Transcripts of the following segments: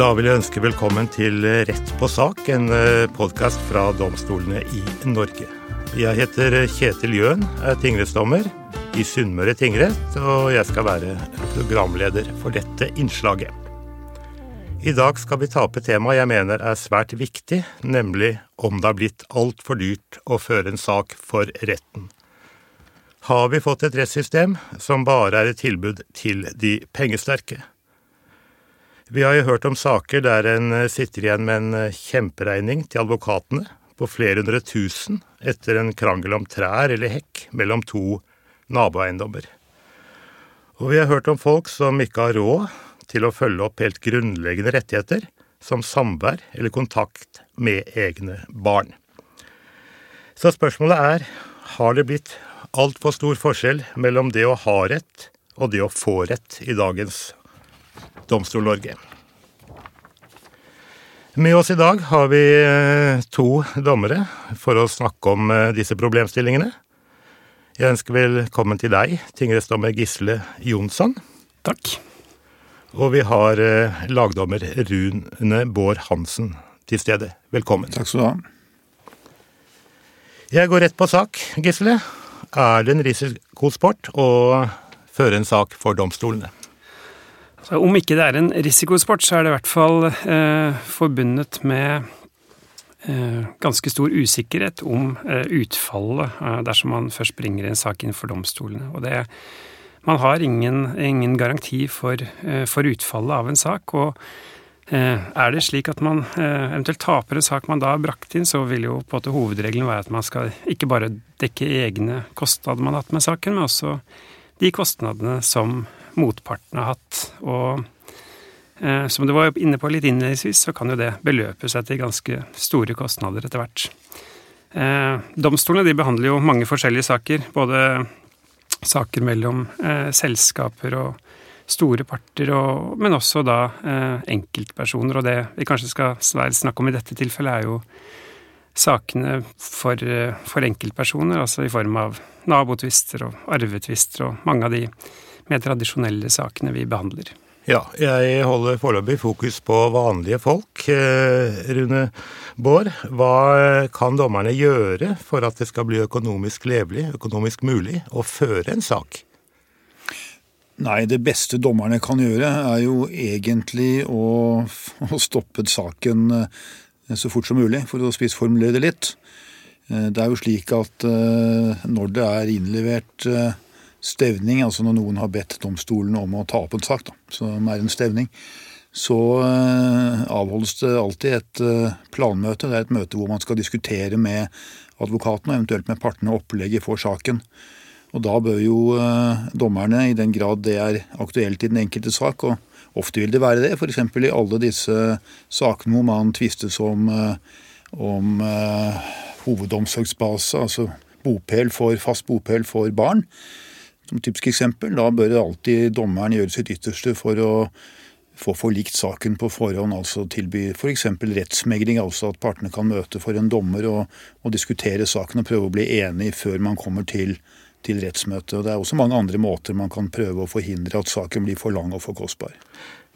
Da vil jeg ønske velkommen til Rett på sak, en podkast fra domstolene i Norge. Jeg heter Kjetil Jøen, er tingrettsdommer i Sunnmøre tingrett, og jeg skal være programleder for dette innslaget. I dag skal vi ta opp et tema jeg mener er svært viktig, nemlig om det har blitt altfor dyrt å føre en sak for retten. Har vi fått et rettssystem som bare er et tilbud til de pengesterke? Vi har jo hørt om saker der en sitter igjen med en kjemperegning til advokatene på flere hundre tusen etter en krangel om trær eller hekk mellom to naboeiendommer. Og vi har hørt om folk som ikke har råd til å følge opp helt grunnleggende rettigheter, som samvær eller kontakt med egne barn. Så spørsmålet er har det blitt altfor stor forskjell mellom det å ha rett og det å få rett i dagens Domstol-Norge. Med oss i dag har vi eh, to dommere for å snakke om eh, disse problemstillingene. Jeg ønsker velkommen til deg, tingrettsdommer Gisle Jonsson. Takk. Og vi har eh, lagdommer Rune Bård Hansen til stede. Velkommen. Takk skal du ha. Jeg går rett på sak, Gisle. Er det en risikosport å føre en sak for domstolene? Så om ikke det er en risikosport, så er det i hvert fall eh, forbundet med eh, ganske stor usikkerhet om eh, utfallet eh, dersom man først bringer en sak inn for domstolene. Og det, man har ingen, ingen garanti for, eh, for, utfallet av en sak. og eh, er det slik at man eventuelt taper en sak man da har brakt inn, så vil jo på en måte hovedregelen være at man skal ikke bare dekke egne kostnader man har hatt med saken, men også de kostnadene som motparten har hatt. Og eh, som du var inne på litt innledningsvis, så kan jo det beløpe seg til ganske store kostnader etter hvert. Eh, domstolene de behandler jo mange forskjellige saker. Både saker mellom eh, selskaper og store parter, og, men også da eh, enkeltpersoner. Og det vi kanskje skal snakke om i dette tilfellet, er jo sakene for, eh, for enkeltpersoner, altså i form av nabotvister og arvetvister og mange av de mer tradisjonelle sakene vi behandler. Ja, jeg holder foreløpig fokus på vanlige folk. Eh, Rune Bård, hva kan dommerne gjøre for at det skal bli økonomisk levelig, økonomisk mulig, å føre en sak? Nei, det beste dommerne kan gjøre, er jo egentlig å, å stoppe saken eh, så fort som mulig, for å spissformulere det litt. Eh, det er jo slik at når det er innlevert stevning, altså når noen har bedt domstolen om å ta opp en sak, da, som er en stevning, så eh, avholdes det alltid et eh, planmøte. Det er et møte hvor man skal diskutere med advokaten og eventuelt med partene opplegget for saken. Og da bør jo eh, dommerne, i den grad det er aktuelt i den enkelte sak, og ofte vil det være det, f.eks. i alle disse sakene hvor man tvistes om, om hovedomsorgsbase, altså bopel for, fast bopel for barn, som typisk eksempel. Da bør alltid dommeren gjøre sitt ytterste for å få forlikt saken på forhånd, altså tilby f.eks. Rettsmegling, altså at partene kan møte for en dommer og, og, diskutere saken og prøve å bli enig før man kommer til, til rettsmøtet. Og Det er også mange andre måter man kan prøve å forhindre at saken blir for lang og for kostbar.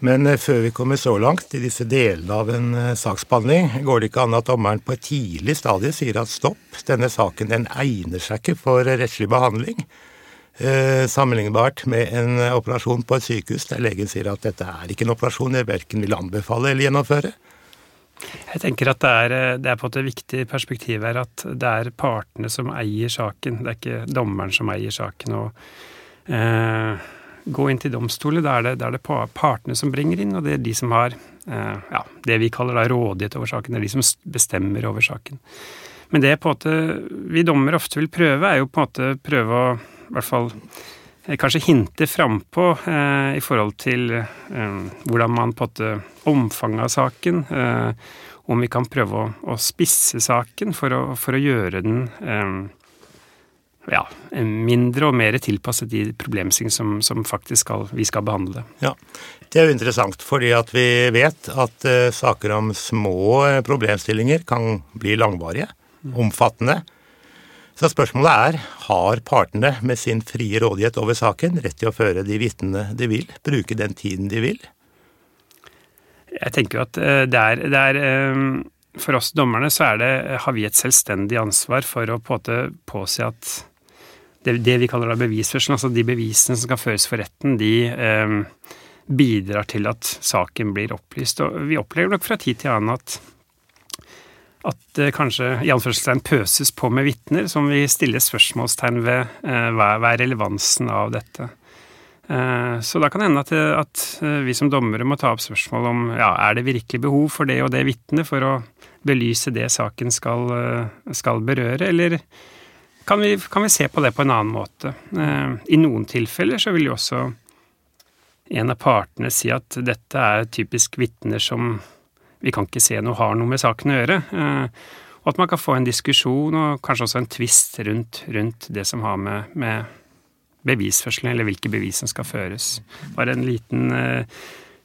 Men eh, før vi kommer så langt i disse delene av en eh, saksbehandling, går det ikke an at dommeren på et tidlig stadie sier at stopp, denne saken den egner seg ikke for rettslig behandling eh, sammenlignbart med en operasjon på et sykehus der legen sier at dette er ikke en operasjon jeg verken vil anbefale eller gjennomføre? Jeg tenker at det er, eh, det er på et viktig perspektiv her at det er partene som eier saken. Det er ikke dommeren som eier saken. og eh, Gå inn til domstolen, da er, det, det, er det partene som bringer inn, og det er de som har eh, ja, det vi kaller da rådighet over saken. Det er de som bestemmer over saken. Men det på en måte vi dommere ofte vil prøve, er jo på en måte prøve å i hvert fall eh, kanskje hinter frampå eh, i forhold til eh, hvordan man på en måte Omfanget av saken. Eh, om vi kan prøve å, å spisse saken for å, for å gjøre den eh, ja, mindre og mer tilpasset de problemstillinger som, som faktisk skal, vi skal behandle. Ja, Det er jo interessant, fordi at vi vet at uh, saker om små problemstillinger kan bli langvarige, omfattende. Så spørsmålet er har partene med sin frie rådighet over saken rett til å føre de vitnene de vil, bruke den tiden de vil? Jeg tenker jo at det er, det er For oss dommerne så det, har vi et selvstendig ansvar for å på påse at det, det, vi kaller da bevisførselen, altså de bevisene som skal føres for retten, de eh, bidrar til at saken blir opplyst. Og vi opplever nok fra tid til annen at at det kanskje i anførselstegn pøses på med vitner, som vi stiller spørsmålstegn ved eh, hva, er relevansen av dette. Eh, så da kan det hende at, at, eh, vi som dommere må ta opp spørsmål om ja, er det virkelig behov for det og det vitnet for å belyse det saken skal, skal berøre, eller kan vi, kan vi, se på det på en annen måte? I noen tilfeller så vil jo også en av partene si at dette er typisk vitner som vi kan ikke se noe har noe med saken å gjøre. Eh, og at man kan få en diskusjon og kanskje også en tvist rundt, rundt det som har med, med bevisførselen, eller hvilke bevis som skal føres. Bare en liten uh,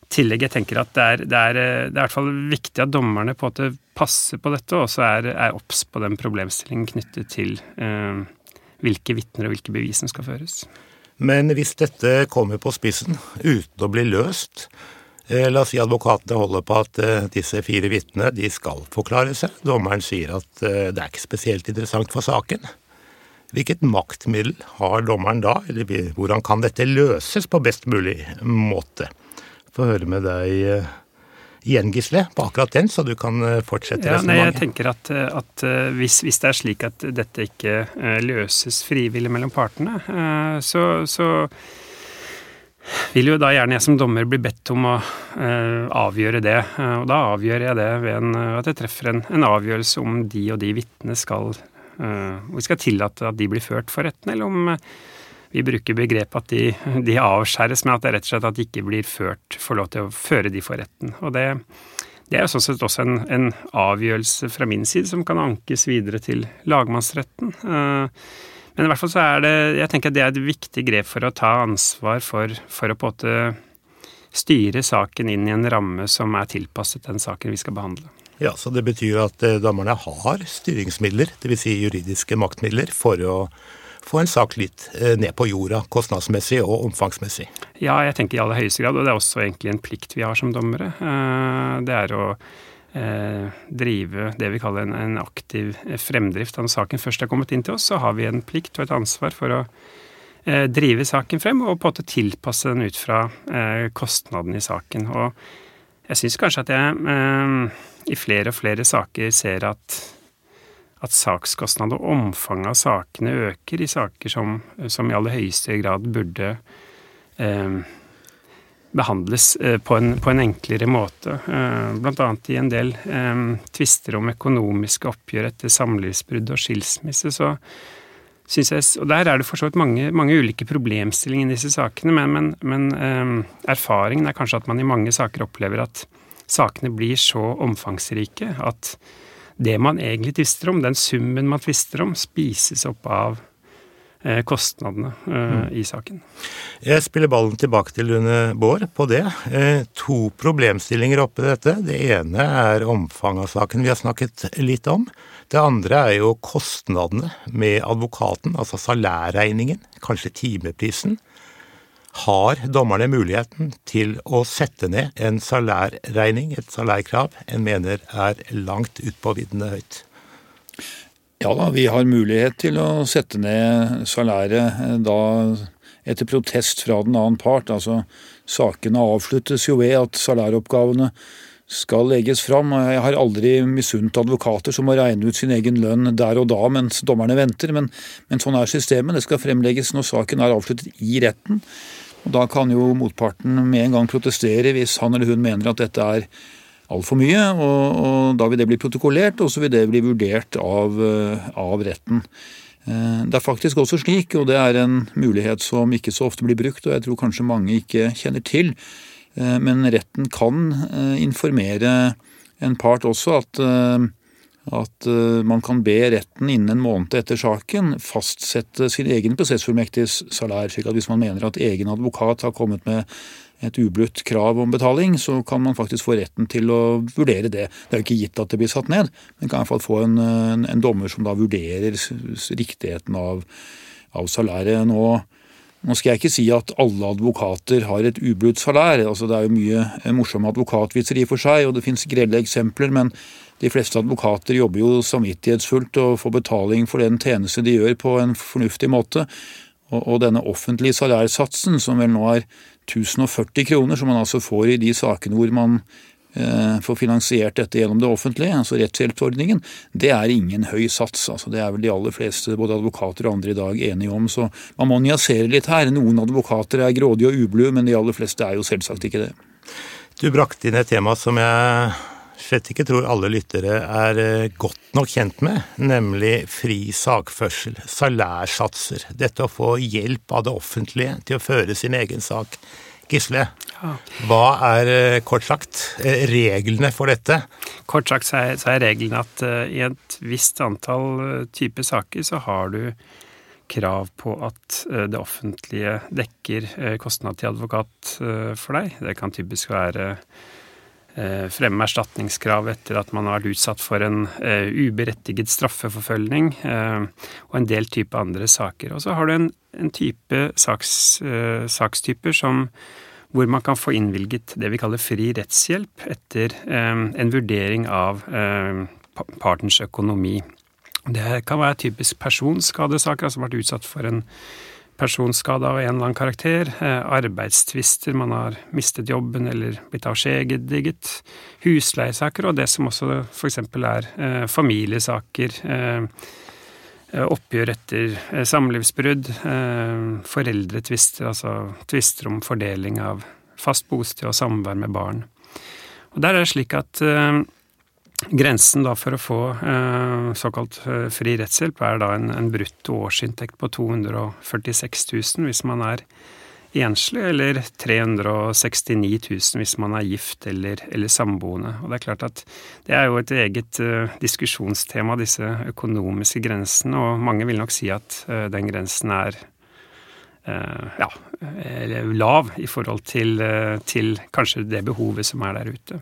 tillegg. Jeg tenker at det er, det, er, det er, i hvert fall viktig at dommerne på at det passer på dette, og også er obs på den problemstillingen knyttet til eh, hvilke vitner og hvilke bevis som skal føres. Men hvis dette kommer på spissen uten å bli løst, Eh, la oss si advokatene holder på at eh, disse fire vitnene de skal forklare seg. Dommeren sier at eh, det er ikke spesielt interessant for saken. Hvilket maktmiddel har dommeren da, eller hvordan kan dette løses på best mulig måte? Få høre med deg igjen, Gisle, på akkurat den, så du kan fortsette ja, resonnementet. Jeg tenker at, at hvis, hvis, det er slik at dette ikke løses frivillig mellom partene, så, så vil jo da gjerne jeg som dommer bli bedt om å uh, avgjøre det. Uh, og da avgjør jeg det ved en, uh, at jeg treffer en, en, avgjørelse om de og de vitnene skal Vi skal tillate at de blir ført for retten, eller om vi bruker begrepet at de, de, avskjæres, men at det er rett og slett at de ikke blir ført, får lov til å føre de for retten. Og det, det er jo sånn sett også en, en, avgjørelse fra min side som kan ankes videre til lagmannsretten. Uh, men i hvert fall så er det Jeg tenker at det er et viktig grep for å ta ansvar for, for å på en måte styre saken inn i en ramme som er tilpasset den saken vi skal behandle. Ja, Så det betyr at eh, dommerne har styringsmidler, dvs. Si juridiske maktmidler, for å få en sak litt eh, ned på jorda kostnadsmessig og omfangsmessig? Ja, jeg tenker i aller høyeste grad, og det er også egentlig en plikt vi har som dommere. Eh, det er å drive det vi kaller en, en, aktiv fremdrift. Når saken først er kommet inn til oss, så har vi en plikt og et ansvar for å eh, drive saken frem, og på en måte tilpasse den ut fra kostnadene kostnaden i saken. Og jeg syns kanskje at jeg eh, i flere og flere saker ser at at sakskostnad og omfanget av sakene øker i saker som, som i aller høyeste grad burde eh, behandles eh, på en, på en, enklere måte. Bl.a. blant annet i en del um, tvister om økonomiske oppgjør etter samlivsbrudd og skilsmisse, så syns jeg Og der er det for så vidt mange, mange, ulike problemstillinger i disse sakene, men, men, men erfaringen er kanskje at man i mange saker opplever at sakene blir så omfangsrike at det man egentlig tvister om, den summen man tvister om, spises opp av Eh, kostnadene eh, mm. i saken. Jeg spiller ballen tilbake til Lune Bård på det. Eh, to problemstillinger oppi dette. Det ene er omfanget av saken vi har snakket litt om. Det andre er jo kostnadene med advokaten, altså salærregningen, kanskje timeprisen. Har dommerne muligheten til å sette ned en salærregning, et salærkrav, en mener er langt utpå viddene høyt? Ja da, vi har mulighet til å sette ned salæret eh, da etter protest fra den annen part. Altså, sakene avsluttes jo ved at salæroppgavene skal legges fram. Jeg har aldri misunt advokater som må regne ut sin egen lønn der og da mens dommerne venter, men, men sånn er systemet. Det skal fremlegges når saken er avsluttet i retten. Og Da kan jo motparten med en gang protestere hvis han eller hun mener at dette er altfor mye. Og, og, da vil det bli protokollert, og så vil det bli vurdert av, eh, av, retten. Eh, det er faktisk også slik, og det er en mulighet som ikke så ofte blir brukt, og jeg tror kanskje mange ikke kjenner til, eh, men retten kan informere en part også at, at man kan be retten innen en måned etter saken fastsette sin egen prosessfullmektigs salær, slik at hvis man mener at egen advokat har kommet med et ublutt krav om betaling, så kan man faktisk få retten til å vurdere det. Det er jo ikke gitt at det blir satt ned, men kan i hvert fall få en, en, en dommer som da vurderer riktigheten av, av salæret. Nå Nå skal jeg ikke si at alle advokater har et ublutt salær. Altså, det er jo mye morsomme advokatvitser i og for seg, og det fins grelle eksempler. Men de fleste advokater jobber jo samvittighetsfullt og får betaling for den tjeneste de gjør på en fornuftig måte. Og denne offentlige salærsatsen, som vel nå er 1040 kroner, som man altså får i de sakene hvor man Eh, får finansiert dette gjennom det offentlige, altså rettshjelpsordningen, det er ingen høy sats. altså Det er vel de aller fleste, både advokater og andre i dag, enige om. Så man må nyansere litt her. Noen advokater er grådige og ublu, men de aller fleste er jo selvsagt ikke det. Du brakte inn et tema som jeg slett ikke tror alle lyttere er eh, godt nok kjent med, nemlig fri sakførsel, salærsatser. Dette å få hjelp av det offentlige til å føre sin egen sak. Gisle, hva er eh, kort sagt eh, reglene for dette? Kort sagt så er, så er reglene at i et visst antall typer saker så har du krav på at det offentlige dekker kostnad til advokat for deg. Det kan typisk være fremme erstatningskrav etter at man har vært utsatt for en uberettiget straffeforfølgning, og en del type andre saker. Og så har du en, en type saks, sakstyper som hvor man kan få innvilget det vi kaller fri rettshjelp etter eh, en vurdering av eh, partens økonomi. Det kan være typisk personskadesaker, altså vært utsatt for en personskade av en eller annen karakter, eh, arbeidstvister, man har mistet jobben eller blitt avskjediget, husleiesaker og det som også f.eks. er familiesaker Eh, oppgjør etter eh, samlivsbrudd, eh, foreldretvister, altså tvister om fordeling av fast bosted og samvær med barn. Og Der er det slik at grensen for å få såkalt fri rettshjelp er da en, en brutto årsinntekt på 246 000 hvis man er enslig, eller 369 000 hvis man er gift eller, eller, samboende. Og det er klart at det er jo et eget uh, diskusjonstema, disse økonomiske grensene, og mange vil nok si at den grensen er ja, lav i forhold til, til, kanskje det behovet som er der ute.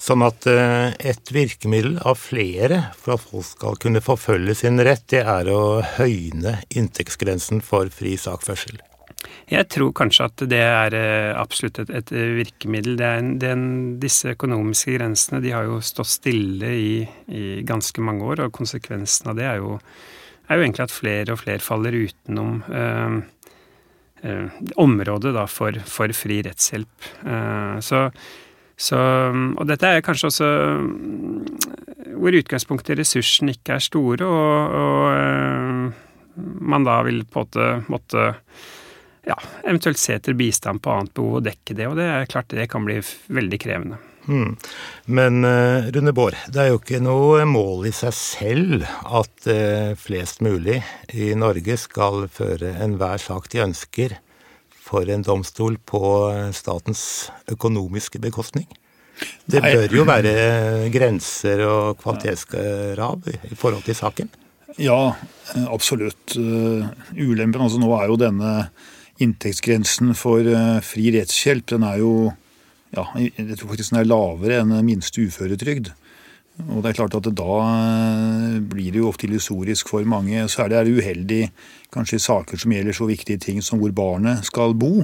Sånn at et virkemiddel av flere for at folk skal kunne forfølge sin rett, det er å høyne inntektsgrensen for fri sakførsel? Jeg tror kanskje at det er eh, absolutt et, et virkemiddel. Det er, disse økonomiske grensene de har jo stått stille i, i, ganske mange år, og konsekvensen av det er jo, er jo egentlig at flere og flere faller utenom øh, øh, området da, for, for, fri rettshjelp. Uh, så, så, og dette er kanskje også mm, hvor utgangspunktet i ressursene ikke er store, og, og eh, man da vil på en måte måtte ja, eventuelt se etter bistand på annet behov og dekke det. Og det er klart det kan bli veldig krevende. Hmm. Men uh, Rune Bård, det er jo ikke noe mål i seg selv at uh, flest mulig i Norge skal føre enhver sak de ønsker for en domstol på statens økonomiske bekostning. Det bør jo være grenser og kvalitetskrav i forhold til saken? Ja, absolutt. Ulempen altså nå er jo denne inntektsgrensen for eh, fri rettshjelp den er jo ja, jeg tror faktisk den er lavere enn minste uføretrygd. Og det er klart at Da eh, blir det jo ofte illusorisk for mange. Særlig er det uheldig kanskje i saker som gjelder så viktige ting som hvor barnet skal bo.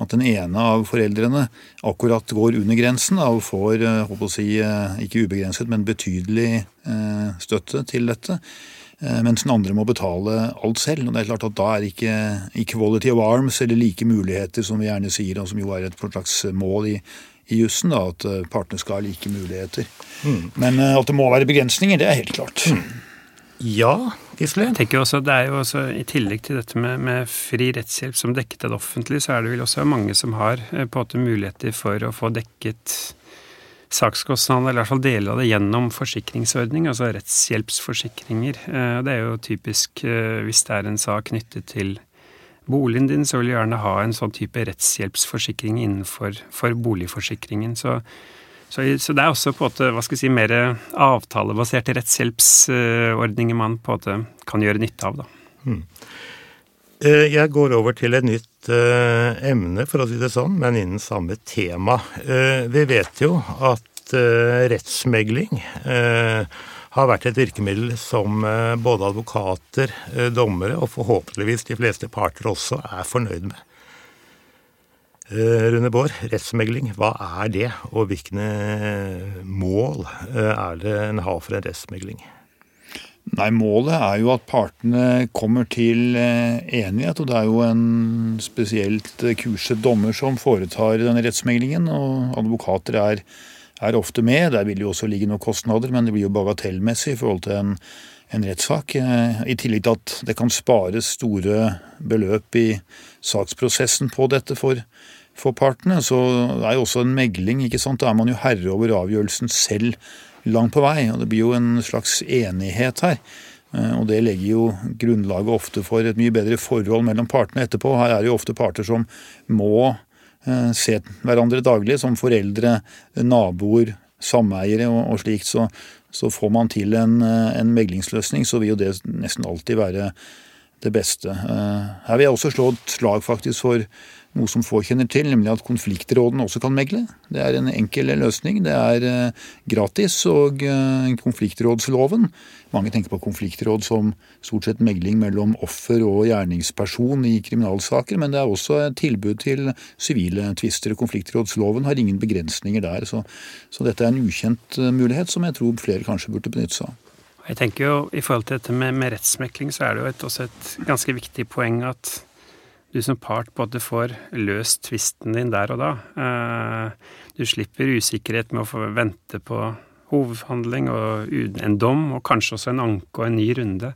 At den ene av foreldrene akkurat går under grensen og får håper eh, å si, ikke ubegrenset, men betydelig støtte til dette. Eh, mens den andre må betale alt selv. og det er klart at Da er ikke equality of arms, eller like muligheter, som vi gjerne sier, og som jo er et slags mål i, i jussen, at eh, partene skal ha like muligheter. Mm. Men eh, at det må være begrensninger, det er helt klart. Mm. Ja, Gisle? Jeg tenker også, det er jo også, I tillegg til dette med, med fri rettshjelp som dekket av det offentlige, så er det vel også mange som har på en måte muligheter for å få dekket sakskostnadene, eller i hvert fall deler av det, gjennom forsikringsordning, altså rettshjelpsforsikringer. Eh, det er jo typisk eh, hvis det er en sak knyttet til boligen din, så vil du gjerne ha en sånn type rettshjelpsforsikring innenfor boligforsikringen. Så, så, så, det er også på en måte, hva skal jeg si, mer avtalebaserte rettshjelpsordninger man på en måte kan gjøre nytte av, da. Hmm. Eh, jeg går over til et nytt uh, emne, for å si det sånn, men innen samme tema. Uh, vi vet jo at rettsmegling har vært et virkemiddel som både advokater, dommere og forhåpentligvis de fleste parter også er fornøyd med. Rune Bård, rettsmegling, hva er det, og hvilke mål er det en har for en rettsmegling? Nei, Målet er jo at partene kommer til eh, enighet. og Det er jo en spesielt eh, kurset dommer som foretar denne rettsmeglingen. og Advokater er, er, ofte med. Der vil jo også ligge noen kostnader, men det blir jo bagatellmessig i forhold til en, en rettssak. Eh, I tillegg til at det kan spares store beløp i saksprosessen på dette for, for partene, så er jo også en megling. ikke sant? Da er man jo herre over avgjørelsen selv langt på vei. og Det blir jo en slags enighet her. Eh, og Det legger jo grunnlaget ofte for et mye bedre forhold mellom partene etterpå. Her er det jo ofte parter som må se hverandre daglig, som foreldre, naboer, sameiere og, og slikt. Så, så, får man til en, eh, en, meglingsløsning, så vil jo det nesten alltid være det beste. Her vil jeg også slå et slag faktisk for noe som få kjenner til, nemlig at konfliktrådene også kan megle. Det er en enkel løsning. Det er eh, gratis. Og eh, konfliktrådsloven Mange tenker på konfliktråd som stort sett megling mellom offer og gjerningsperson i kriminalsaker, men det er også et tilbud til sivile tvister. Konfliktrådsloven har ingen begrensninger der. Så, så dette er en ukjent eh, mulighet som jeg tror flere kanskje burde benytte seg av. Jeg tenker jo I forhold til dette med, med rettsmekling, så er det jo et, også et ganske viktig poeng at du som part både får løst tvisten din der og da. Eh, du slipper usikkerhet med å få vente på hovedhandling og en dom, og kanskje også en anke og en ny runde.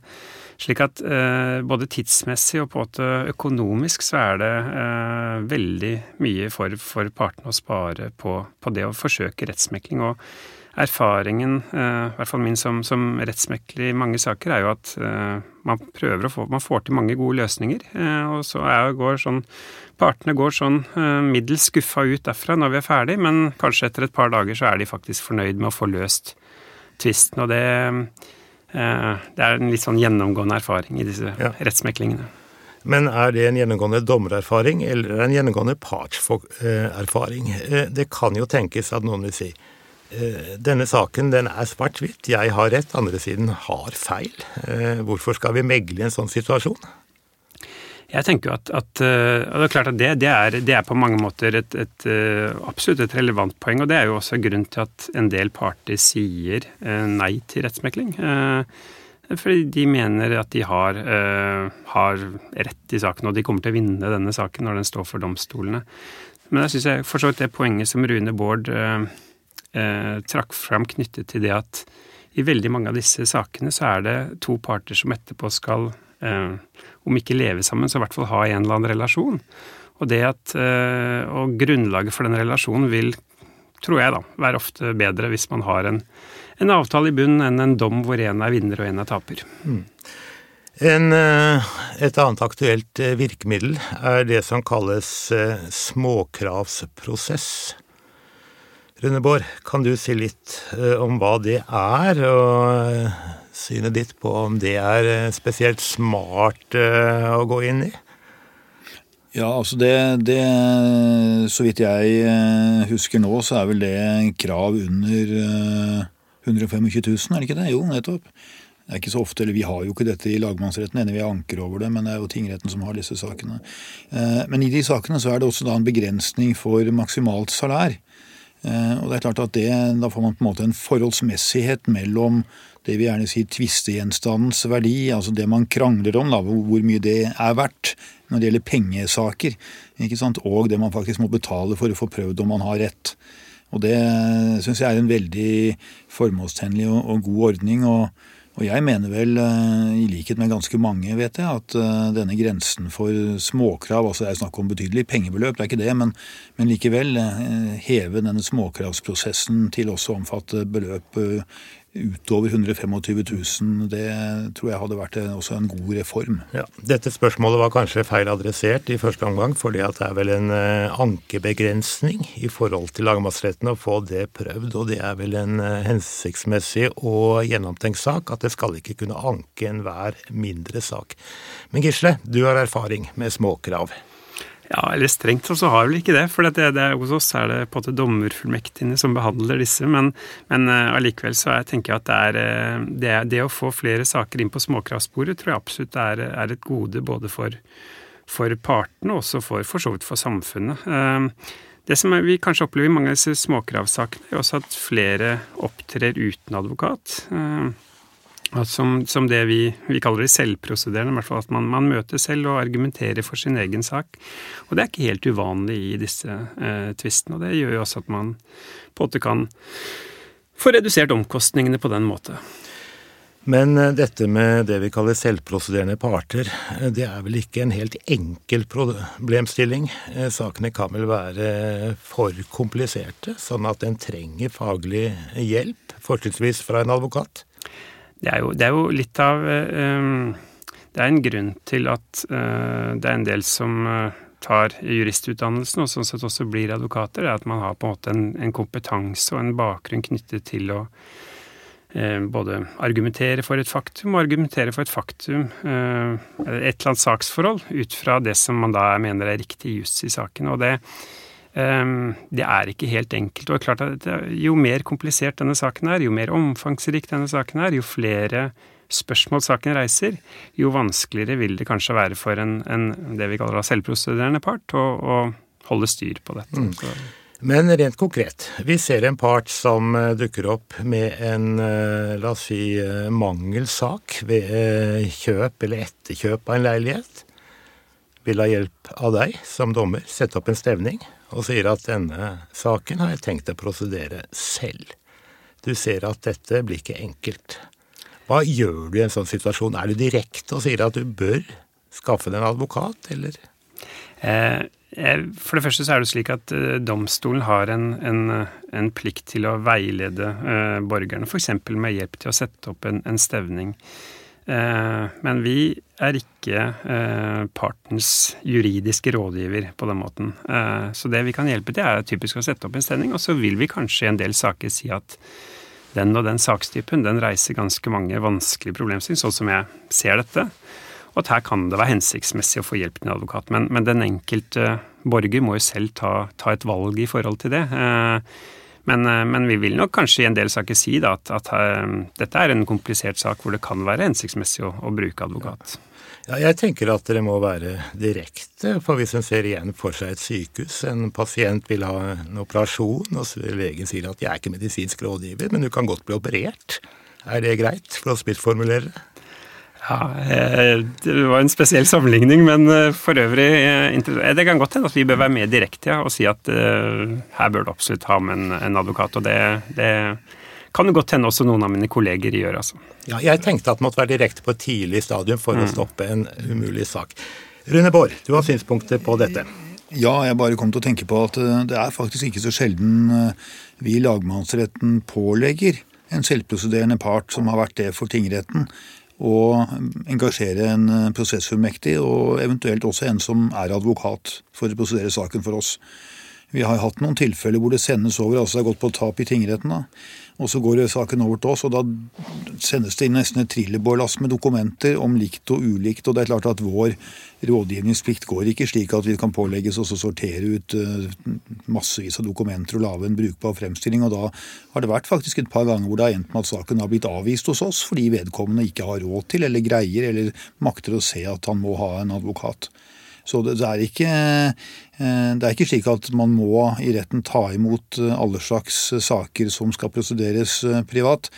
Slik at eh, både tidsmessig og på en økonomisk så er det eh, veldig mye for, for partene å spare på, på det å forsøke rettsmekling. Og erfaringen, eh, i hvert fall min som, som rettsmekler i mange saker, er jo at eh, man prøver å få Man får til mange gode løsninger. Eh, og så er, går sånn Partene går sånn middels skuffa ut derfra når vi er ferdig, men kanskje etter et par dager så er de faktisk fornøyd med å få løst tvisten. Og det, det er en litt sånn gjennomgående erfaring i disse ja. rettsmeklingene. Men er det en gjennomgående dommererfaring eller en gjennomgående partserfaring? Det kan jo tenkes at noen vil si denne saken den er svart-hvitt. Jeg har rett, andre siden har feil. Eh, hvorfor skal vi megle i en sånn situasjon? Jeg tenker jo at, at, eh, det er klart at det, det, er, det er, på mange måter et, et, absolutt et relevant poeng. Og det er jo også grunnen til at en del parter sier nei til rettsmekling. Fordi de mener at de har, har rett i saken, og de kommer til å vinne denne saken når den står for domstolene. Men jeg syns for så vidt det poenget som Rune Bård eh, trakk fram knyttet til det at i veldig mange av disse sakene så er det to parter som etterpå skal, eh, om ikke leve sammen, så i hvert fall ha en eller annen relasjon. Og det at, eh, og grunnlaget for den relasjonen vil, tror jeg da, være ofte bedre hvis man har en, en avtale i bunnen enn en dom hvor én er vinner og én er taper. Mm. En, eh, et annet aktuelt eh, virkemiddel er det som kalles eh, småkravsprosess. Runneborg, kan du si litt eh, om hva det er, og eh, synet ditt på om det er eh, spesielt smart å gå inn i? Ja, altså det, det, Så vidt jeg husker nå, så er vel det krav under 125 000, er det ikke det? Jo, nettopp. Det er ikke så ofte, eller Vi har jo ikke dette i lagmannsretten, enig vi anker over det, men det er jo tingretten som har disse sakene. Men i de sakene så er det også da en begrensning for maksimalt salær. Eh, og det er klart at det, Da får man på en måte en forholdsmessighet mellom det vi gjerne sier tvistegjenstandens verdi, altså det man krangler om, da, hvor mye det er verdt når det gjelder pengesaker, ikke sant? og det man faktisk må betale for å få prøvd om man har rett. Og Det syns jeg er en veldig formålstjenlig og, og god ordning. og og jeg mener vel, eh, i likhet med ganske mange, vet jeg, at eh, denne grensen for småkrav altså Det er snakk om betydelig pengebeløp, det er ikke det, men, men likevel eh, heve denne småkravsprosessen til også å omfatte beløp utover 125 000, det tror jeg hadde vært også en god reform. Ja, dette spørsmålet var kanskje feil adressert i første omgang, fordi det er vel en uh, ankebegrensning i forhold til lagmannsretten å få det prøvd. Og det er vel en uh, hensiktsmessig og gjennomtenkt sak at det skal ikke kunne anke enhver mindre sak. Men Gisle, du har erfaring med småkrav. Ja, eller strengt så har vel ikke det. For det, det, hos oss er det på en måte dommerfullmektigene som behandler disse. Men, men uh, allikevel så jeg tenker jeg at det er, uh, det, det, å få flere saker inn på småkraftsporet tror jeg absolutt er, er et gode både for, for partene og også for, for så vidt for samfunnet. Uh, det som vi kanskje opplever i mange av disse småkravsakene, er også at flere opptrer uten advokat. Som, som, det vi, vi kaller det selvprosederende, i hvert fall at man, man, møter selv og argumenterer for sin egen sak. Og det er ikke helt uvanlig i disse eh, tvistene, og det gjør jo også at man på en måte kan få redusert omkostningene på den måte. Men eh, dette med det vi kaller selvprosederende parter, eh, det er vel ikke en helt enkel problemstilling? Eh, sakene kan vel være for kompliserte, sånn at en trenger faglig hjelp, fortrinnsvis fra en advokat? Det er jo, det er jo litt av um, Det er en grunn til at uh, det er en del som tar juristutdannelsen og sånn sett også blir advokater, det er at man har på en måte en, en kompetanse og en bakgrunn knyttet til å både argumentere for et faktum og argumentere for et faktum, et eller annet saksforhold, ut fra det som man da mener er riktig juss i saken. Og det, det er ikke helt enkelt. Og klart at jo mer komplisert denne saken er, jo mer omfangsrik denne saken er, jo flere spørsmål saken reiser, jo vanskeligere vil det kanskje være for en, en det vi kaller selvprosederende part å, å, holde styr på dette. Mm. Men rent konkret, vi ser en part som eh, dukker opp med en, eh, la oss si, eh, mangelsak ved kjøp eller etterkjøp av en leilighet. Vil ha hjelp av deg som dommer, sette opp en stevning og sier at denne saken har jeg tenkt å prosedere selv. Du ser at dette blir ikke enkelt. Hva gjør du i en sånn situasjon? Er du direkte og sier at du bør skaffe deg en advokat, eller? Eh, for det første så er det slik at eh, domstolen har en, en, en, plikt til å veilede eh, borgerne, f.eks. med hjelp til å sette opp en, en stevning. Eh, men vi er ikke eh, partens juridiske rådgiver på den måten. Eh, så det vi kan hjelpe til, er typisk å sette opp en sending, og så vil vi kanskje i en del saker si at den og den sakstypen den reiser ganske mange vanskelige problemstillinger, sånn som jeg ser dette. Og at her kan det være hensiktsmessig å få hjelp til en advokat. Men, men den enkelte borger må jo selv ta, ta, et valg i forhold til det. Eh, men, vi vil nok kanskje i en del saker si da, at, at uh, dette er en komplisert sak hvor det kan være hensiktsmessig å, å bruke advokat. Ja, jeg tenker at dere må være direkte, for hvis en ser igjen for seg et sykehus, en pasient vil ha en operasjon, og legen sier at 'jeg er ikke medisinsk rådgiver, men du kan godt bli operert', er det greit, for å spissformulere det? Ja, eh, Det var en spesiell sammenligning, men eh, for øvrig eh, Det kan godt hende at vi bør være med direkte ja, og si at her bør du absolutt ha med en, en advokat. og det, det kan jo godt hende også noen av mine kolleger gjør. altså. Ja, Jeg tenkte at det måtte være direkte på et tidlig stadium for mm. å stoppe en umulig sak. Rune Bård, du har synspunkter på dette? Ja, jeg bare kom til å tenke på at det er faktisk ikke så sjelden vi i lagmannsretten pålegger en selvprosederende part som har vært det for tingretten, og engasjere en eh, prosessfullmektig, og eventuelt også en som er advokat, for å prosedere saken for oss. Vi har hatt noen tilfeller hvor det sendes over, altså det har gått på tap i tingretten. da, og Så går saken over til oss, og da sendes det inn nesten et trillebårlass med dokumenter om likt og ulikt. og det er klart at Vår rådgivningsplikt går ikke slik at vi kan pålegges å sortere ut eh, massevis av dokumenter og lage en brukbar fremstilling. og Da har det vært faktisk et par ganger hvor det har endt med at saken har blitt avvist hos oss fordi vedkommende ikke har råd til eller greier eller makter å se at han må ha en advokat. Så det, er ikke, eh, det er ikke slik at man må i retten ta imot eh, alle slags saker som skal prosederes eh, privat.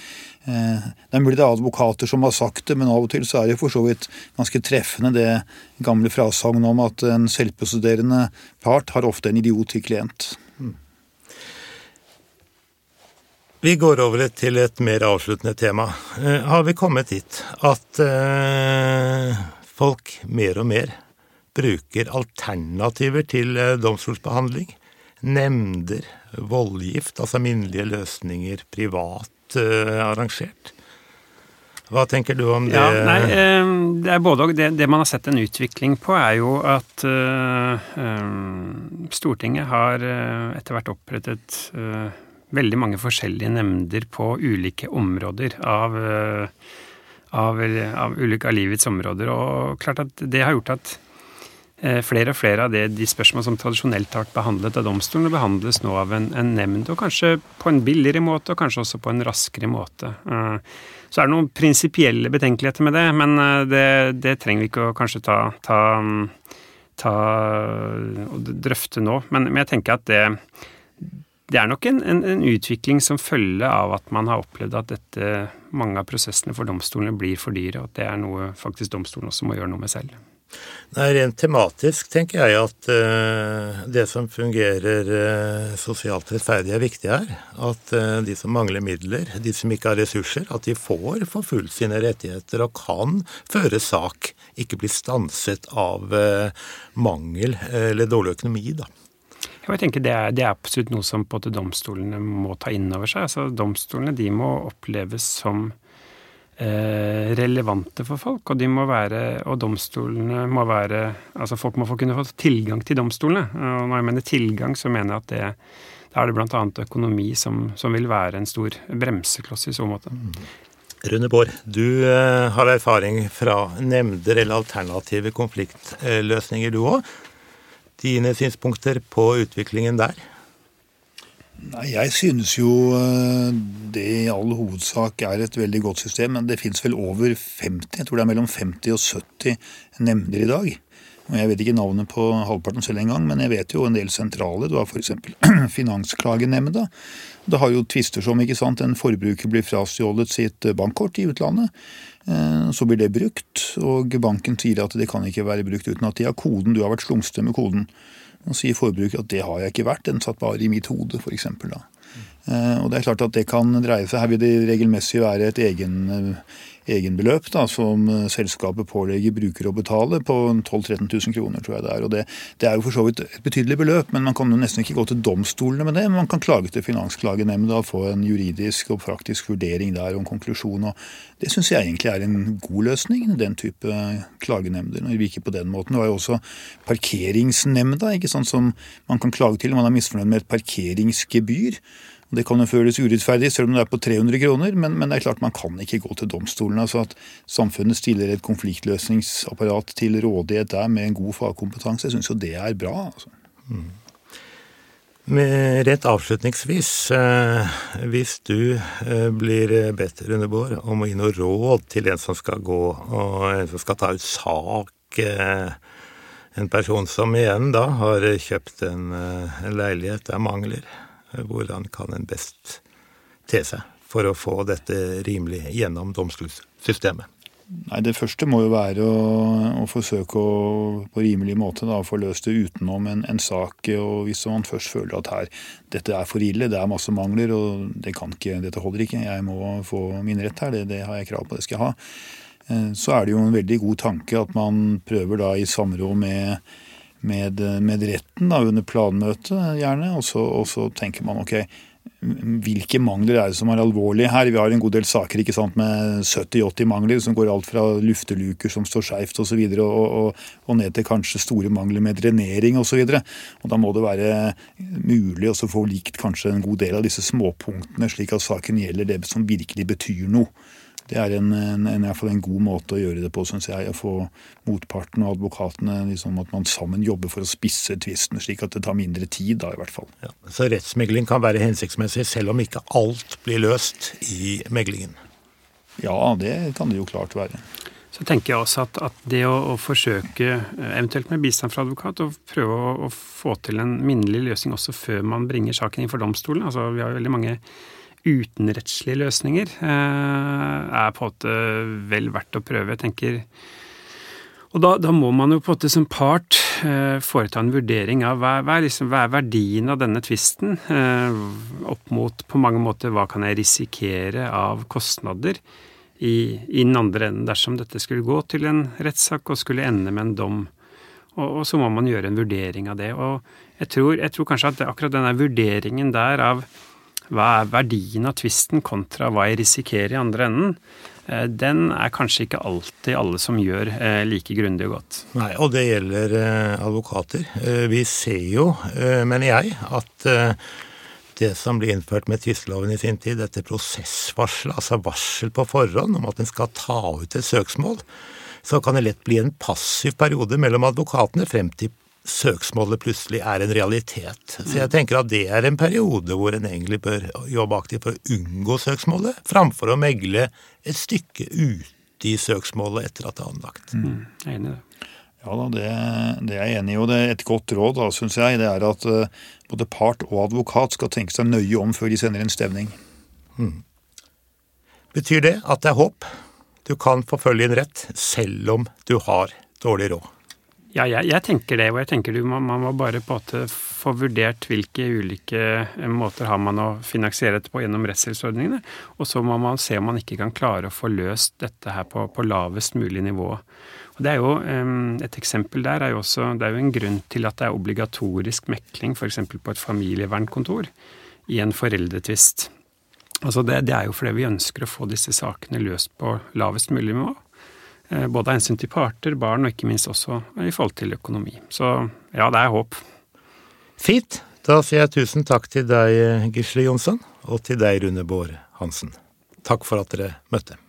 Det er mulig det er advokater som har sagt det, men av og til så er det for så vidt ganske treffende det gamle frasagnet om at en selvprosederende part har ofte en idiot til klient. Mm. Vi går over til et mer avsluttende tema. Har vi kommet dit at folk mer og mer bruker alternativer til eh, domstolsbehandling. Nemnder, voldgift, altså minnelige løsninger, privat uh, arrangert. Hva tenker du om det? Ja, nei, eh, det er både. Det, det, man har sett en utvikling på, er jo at uh, Stortinget har etter hvert opprettet uh, veldig mange forskjellige nemnder på ulike områder av, av, av ulike av livets områder. Og klart at det har gjort at flere og flere av det, de spørsmål som tradisjonelt har vært behandlet av domstolen, behandles nå av en, en, nemnd, og kanskje på en billigere måte, og kanskje også på en raskere måte. Så er det noen prinsipielle betenkeligheter med det, men det, det trenger vi ikke å kanskje ta, ta, ta og drøfte nå. Men, men jeg tenker at det det er nok en, en, en, utvikling som følge av at man har opplevd at dette, mange av prosessene for domstolene blir for dyre, og at det er noe faktisk domstolen også må gjøre noe med selv. Nei, Rent tematisk tenker jeg at uh, det som fungerer uh, sosialt rettferdig, er viktig her. At uh, de som mangler midler, de som ikke har ressurser, at de får forfulgt sine rettigheter og kan føre sak, ikke bli stanset av mangel eller dårlig økonomi. da. Jeg tenker det er, det er absolutt noe som på domstolene må ta inn over seg. Altså, domstolene de må oppleves som relevante for folk, og de må være Og domstolene må være Altså folk må få kunne få tilgang til domstolene. Og når jeg mener tilgang, så mener jeg at det da er det bl.a. økonomi som, som, vil være en stor bremsekloss i så måte. Rune Bård, du eh, har erfaring fra nemnder eller alternative konfliktløsninger, du òg dine synspunkter på utviklingen der? Nei, Jeg synes jo eh, det i all hovedsak er et veldig godt system. Men det fins vel over 50, jeg tror det er mellom 50 og 70 nemnder i dag. Og Jeg vet ikke navnet på halvparten selv engang, men jeg vet jo en del sentrale. Du har f.eks. Finansklagenemnda. Det har jo tvister som ikke sant, en forbruker blir frastjålet sitt bankkort i utlandet. Eh, så blir det brukt, og banken sier at det kan ikke være brukt uten at de har koden. Du har vært slumste med koden. Og sier forbruker at det har jeg ikke vært, den satt bare i mitt hode, f.eks. Eh, og det er klart at det kan dreie seg Her vil det regelmessig være et egen eh, egenbeløp da, som eh, selskapet pålegger bruker å betale, på 12 000-13 000 kroner, tror jeg det er. Og det, det, er jo for så vidt et betydelig beløp, men man kan jo nesten ikke gå til domstolene med det. Men man kan klage til Finansklagenemnda og få en juridisk og praktisk vurdering der og en konklusjon. og Det syns jeg egentlig er en god løsning, den type klagenemnder. når vi ikke på den måten. Du har jo også parkeringsnemnda, ikke sånn som man kan klage til om man er misfornøyd med et parkeringsgebyr. Det kan jo føles urettferdig, selv om det er på 300 kroner, men, men, det er klart man kan ikke gå til domstolene. altså At samfunnet stiller et konfliktløsningsapparat til rådighet der med en god fagkompetanse, jeg syns jo det er bra. altså. Mm. Rett avslutningsvis, eh, hvis du eh, blir bedt Rundebår, om å gi noe råd til en som skal gå og en som skal ta ut sak eh, En person som igjen da har kjøpt en leilighet der mangler hvordan kan en best te seg for å få dette rimelig gjennom domstolssystemet? Nei, Det første må jo være å, å forsøke å på rimelig måte da, få løst det utenom en, en, sak. og Hvis man først føler at her, dette er for ille, det er masse mangler og det ikke, dette holder ikke, jeg må få min rett her, det, det har jeg krav på, det skal jeg ha. Eh, så er det jo en veldig god tanke at man prøver da i samråd med med, med retten da, under planmøtet, gjerne. Og så, og så, tenker man ok, hvilke mangler er det som er alvorlige her? Vi har en god del saker ikke sant, med 70-80 mangler, som går alt fra lufteluker som står skeivt osv., og, og, og, og ned til kanskje store mangler med drenering osv. Da må det være mulig å få likt kanskje en god del av disse småpunktene, slik at saken gjelder det som virkelig betyr noe. Det er en, en, en, en, god måte å gjøre det på, syns jeg. Å få motparten og advokatene liksom At man sammen jobber for å spisse tvisten, slik at det tar mindre tid, da i hvert fall. Ja, så rettsmegling kan være hensiktsmessig selv om ikke alt blir løst i meglingen? Ja, det kan det jo klart være. Så tenker jeg også at, at det å, å, forsøke, eventuelt med bistand fra advokat, å prøve å, å, få til en minnelig løsning også før man bringer saken inn for domstolen. Altså, vi har jo veldig mange utenrettslige løsninger eh, er på en måte vel verdt å prøve. Jeg tenker og da, da, må man jo på en måte som part eh, foreta en vurdering av hva, hva, er liksom, hva, er verdien av denne tvisten, eh, opp mot på mange måter hva kan jeg risikere av kostnader i, i den andre enden dersom dette skulle gå til en rettssak og skulle ende med en dom. Og, og, så må man gjøre en vurdering av det. Og jeg tror, jeg tror kanskje at akkurat denne vurderingen der av hva er verdien av tvisten kontra hva jeg risikerer i andre enden, eh, den er kanskje ikke alltid alle som gjør eh, like grundig og godt. Nei, og det gjelder eh, advokater. Vi ser jo, mener jeg, at det som ble innført med tvisteloven i sin tid, dette prosessvarselet, altså varsel på forhånd om at en skal ta ut et søksmål, så kan det lett bli en passiv periode mellom advokatene frem til søksmålet plutselig er en realitet. Så jeg tenker at det er en periode hvor en egentlig bør jobbe aktivt for å unngå søksmålet, framfor å megle et stykke ute i søksmålet etter at det er anlagt. Mm, jeg er enig i det. Ja da, det, det er jeg enig i. Og det er et godt råd, da, syns jeg, det er at uh, både part og advokat skal tenke seg nøye om før de sender en stevning. Mm. Betyr det at det er håp? Du kan forfølge en rett selv om du har dårlig råd? Ja, jeg, jeg, tenker det. Og jeg tenker du, man, man må bare på en måte få vurdert hvilke ulike eh, måter har man å finansiere dette på gjennom rettshjelpsordningene. Og så må man se om man ikke kan klare å få løst dette her på, på lavest mulig nivå. Og det er jo, Et eksempel der er jo også Det er jo en grunn til at det er obligatorisk mekling f.eks. på et familievernkontor i en foreldretvist. Altså det, det er jo fordi vi ønsker å få disse sakene løst på lavest mulig nivå. Eh, både av hensyn til parter, barn og ikke minst også i forhold til økonomi. Så ja, det er håp. Fint. Da sier jeg tusen takk til deg, Gisle Jonsson, og til deg, Rune Bård Hansen. Takk for at dere møtte.